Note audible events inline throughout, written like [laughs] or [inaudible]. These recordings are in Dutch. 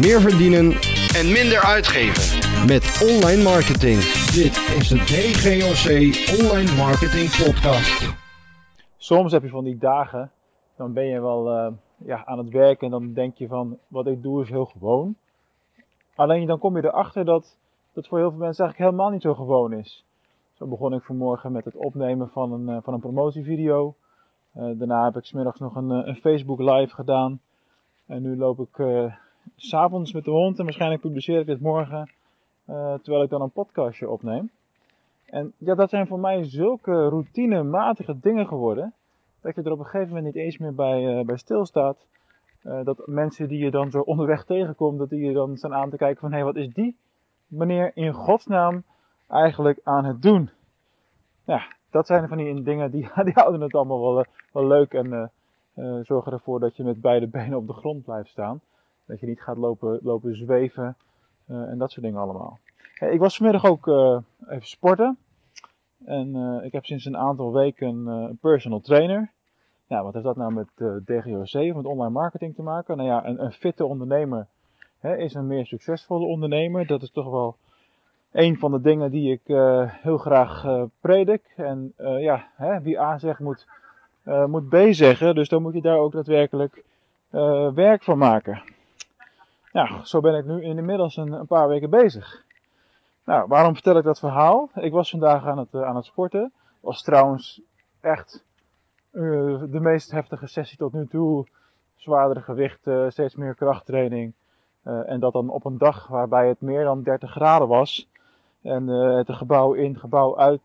meer verdienen en minder uitgeven. met online marketing. Dit is de DGOC Online Marketing Podcast. soms heb je van die dagen, dan ben je wel eh, ja, aan het werken en dan denk je van wat ik doe is heel gewoon. Alleen dan kom je erachter dat dat voor heel veel mensen eigenlijk helemaal niet zo gewoon is. Zo begon ik vanmorgen met het opnemen van een, eh, van een promotievideo. Eh, daarna heb ik smiddags nog een, een Facebook live gedaan. En nu loop ik eh, s'avonds met de hond en waarschijnlijk publiceer ik dit morgen. eh, terwijl ik dan een podcastje opneem. En ja, dat zijn voor mij zulke routinematige dingen geworden. Dat je er op een gegeven moment niet eens meer bij, eh, bij stilstaat. Eh, dat mensen die je dan zo onderweg tegenkomt, dat die je dan staan aan te kijken van hé, hey, wat is die meneer in godsnaam eigenlijk aan het doen? Ja, dat zijn van die dingen die, [laughs] die houden het allemaal wel, wel leuk en eh, zorgen ervoor dat je met beide benen op de grond blijft staan. Dat je niet gaat lopen, lopen zweven eh, en dat soort dingen allemaal. Ik was vanmiddag ook eh, even sporten. En eh, ik heb sinds een aantal weken een personal trainer. Ja, wat heeft dat nou met DGOC of met online marketing te maken? Nou ja, een, een fitte ondernemer hè, is een meer succesvolle ondernemer. Dat is toch wel een van de dingen die ik heel graag predik. En ja, hè, wie A zegt moet, moet B zeggen. Dus dan moet je daar ook daadwerkelijk werk van maken. Nou, zo ben ik nu inmiddels een, een paar weken bezig. Nou, waarom vertel ik dat verhaal? Ik was vandaag aan het, eh, aan het sporten. Was trouwens echt eh, de meest heftige sessie tot nu toe. Zwaardere gewichten, steeds meer krachttraining. Eh, en dat dan op een dag waarbij het meer dan 30 graden was. En het gebouw in, gebouw uit,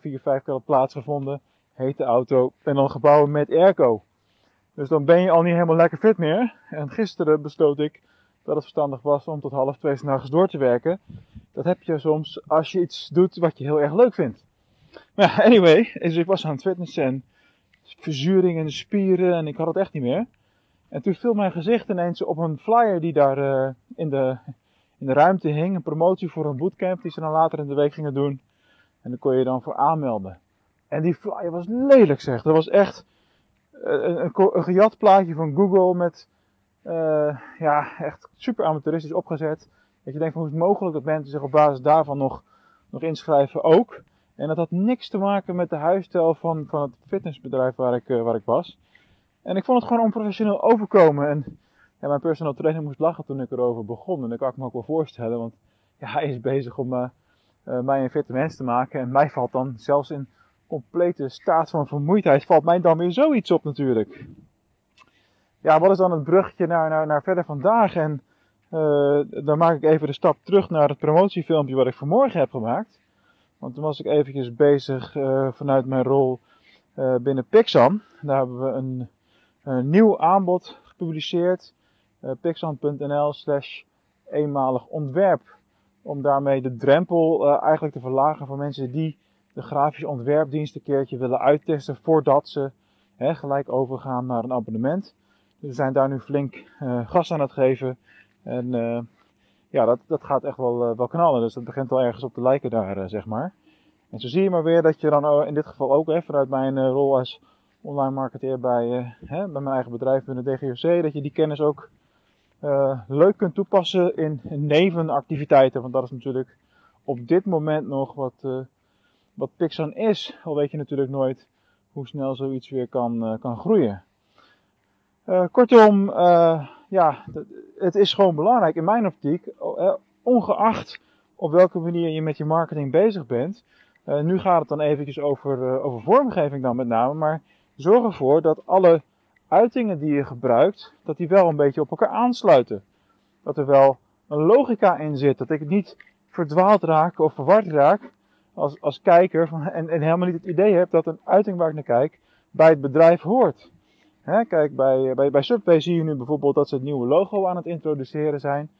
vier, vijf keer had plaatsgevonden. Hete auto. En dan gebouwen met airco. Dus dan ben je al niet helemaal lekker fit meer. En gisteren besloot ik dat het verstandig was om tot half twee s'nachts door te werken. Dat heb je soms als je iets doet wat je heel erg leuk vindt. Maar anyway, dus ik was aan het fitnessen en verzuring in spieren en ik had het echt niet meer. En toen viel mijn gezicht ineens op een flyer die daar eh, in, de, in de ruimte hing. Een promotie voor een bootcamp die ze dan later in de week gingen doen. En daar kon je dan voor aanmelden. En die flyer was lelijk zeg. Dat was echt eh, een, een, gejat plaatje van Google met ja, echt super amateuristisch opgezet. Dat je denkt van hoe is het mogelijk dat mensen zich op basis daarvan nog, nog inschrijven ook. En dat had niks te maken met de huisstijl van, van het fitnessbedrijf waar ik, eh, waar ik was. En ik vond het gewoon onprofessioneel overkomen. En ja, mijn personal trainer moest lachen toen ik erover begon. En dat kan ik me ook wel voorstellen. Want ja, hij is bezig om eh, eh, mij een fitte mens te maken. En mij valt dan zelfs in complete staat van vermoeidheid. Valt mij dan weer zoiets op natuurlijk. Ja, wat is dan het bruggetje naar, naar, naar verder vandaag? En eh, dan maak ik even de stap terug naar het promotiefilmpje wat ik vanmorgen heb gemaakt. Want toen was ik eventjes bezig eh, vanuit mijn rol eh, binnen Pixam. Daar hebben we een, een nieuw aanbod gepubliceerd. pixam.nl slash eenmalig ontwerp. Om daarmee de drempel eigenlijk te verlagen voor mensen die de grafische ontwerpdienst een keertje willen uittesten voordat ze hè, gelijk overgaan naar een abonnement. We zijn daar nu flink eh, gas aan het geven. En eh, ja, dat, dat gaat echt wel, eh, wel knallen. Dus dat begint al ergens op te lijken daar, zeg maar. En zo zie je maar weer dat je dan eh, in dit geval ook, hè, vanuit mijn rol als online marketeer bij, hè, bij mijn eigen bedrijf binnen DGOC, dat je die kennis ook leuk kunt toepassen in, nevenactiviteiten. Want dat is natuurlijk op dit moment nog wat, eh, wat Pixan is. Al weet je natuurlijk nooit hoe snel zoiets weer kan, kan groeien. Eh, kortom, eh, ja, het is gewoon belangrijk in mijn optiek, eh, ongeacht op welke manier je met je marketing bezig bent. Nu gaat het dan eventjes over, over vormgeving dan met name, maar zorg ervoor dat alle uitingen die je gebruikt, dat die wel een beetje op elkaar aansluiten. Dat er wel een logica in zit, dat ik niet verdwaald raak of verward raak als, als kijker van, en, en helemaal niet het idee heb dat een uiting waar ik naar kijk bij het bedrijf hoort. Hè, kijk, bij, bij, bij Subway zie je nu bijvoorbeeld dat ze het nieuwe logo aan het introduceren zijn.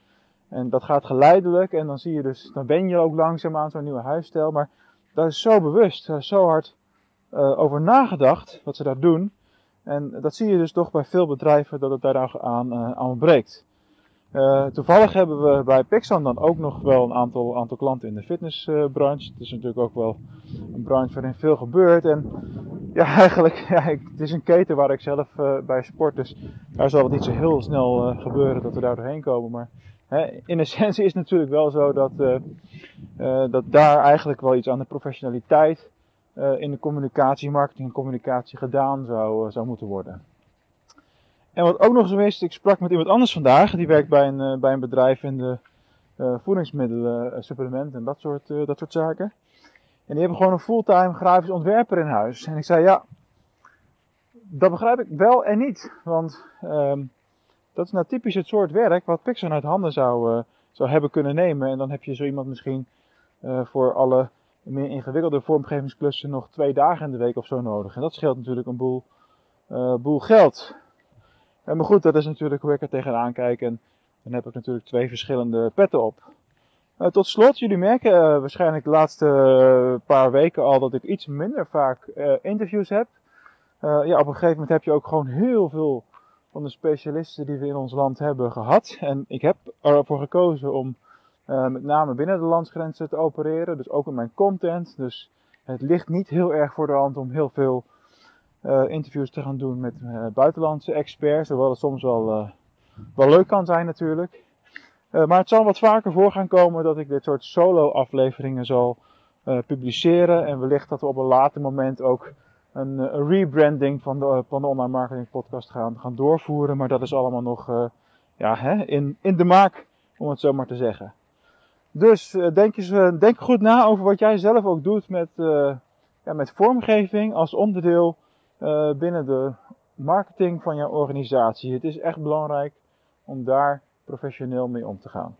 En dat gaat geleidelijk en dan zie je dus, dan ben je ook langzaam aan zo'n nieuwe huisstijl. Maar daar is zo bewust, is zo hard eh, over nagedacht wat ze daar doen. En dat zie je dus toch bij veel bedrijven dat het daar aan, eh, aan ontbreekt. Eh, toevallig hebben we bij Pixan dan ook nog wel een aantal, aantal klanten in de fitnessbranche. het is natuurlijk ook wel een branche waarin veel gebeurt. En ja, [laughs] eigenlijk, ja, het is een keten waar ik zelf eh, bij sport. Dus daar zal het niet zo heel snel eh, gebeuren dat we daar doorheen komen. Maar in essentie is het natuurlijk wel zo dat, dat daar eigenlijk wel iets aan de professionaliteit in de communicatie, marketing en communicatie gedaan zou, zou moeten worden. En wat ook nog zo is, ik sprak met iemand anders vandaag, die werkt bij een, bij een bedrijf in de voedingsmiddelen, supplementen en dat soort, dat soort zaken. En die hebben gewoon een fulltime grafisch ontwerper in huis. En ik zei, ja, dat begrijp ik wel en niet. Want um, dat is nou typisch het soort werk wat Pixar uit handen zou, uh, zou hebben kunnen nemen. En dan heb je zo iemand misschien uh, voor alle meer ingewikkelde vormgevingsklussen nog twee dagen in de week of zo nodig. En dat scheelt natuurlijk een boel, uh, boel geld. En maar goed, dat is natuurlijk hoe ik er tegenaan kijk. En dan heb ik natuurlijk twee verschillende petten op. Uh, tot slot, jullie merken uh, waarschijnlijk de laatste uh, paar weken al dat ik iets minder vaak interviews heb. ja, op een gegeven moment heb je ook gewoon heel veel van de specialisten die we in ons land hebben gehad. En ik heb ervoor gekozen om met name binnen de landsgrenzen te opereren. Dus ook in mijn content. Dus het ligt niet heel erg voor de hand om heel veel interviews te gaan doen met buitenlandse experts. Hoewel het soms wel, wel leuk kan zijn natuurlijk. Uh, maar het zal wat vaker voor gaan komen dat ik dit soort solo-afleveringen zal uh, publiceren. En wellicht dat we op een later moment ook een, uh, een rebranding van de, van de Online Marketing Podcast gaan, gaan doorvoeren. Maar dat is allemaal nog ja, hè, in, in de maak, om het zo maar te zeggen. Dus denk, eens, denk goed na over wat jij zelf ook doet met, ja, met vormgeving als onderdeel binnen de marketing van jouw organisatie. Het is echt belangrijk om daar professioneel mee om te gaan.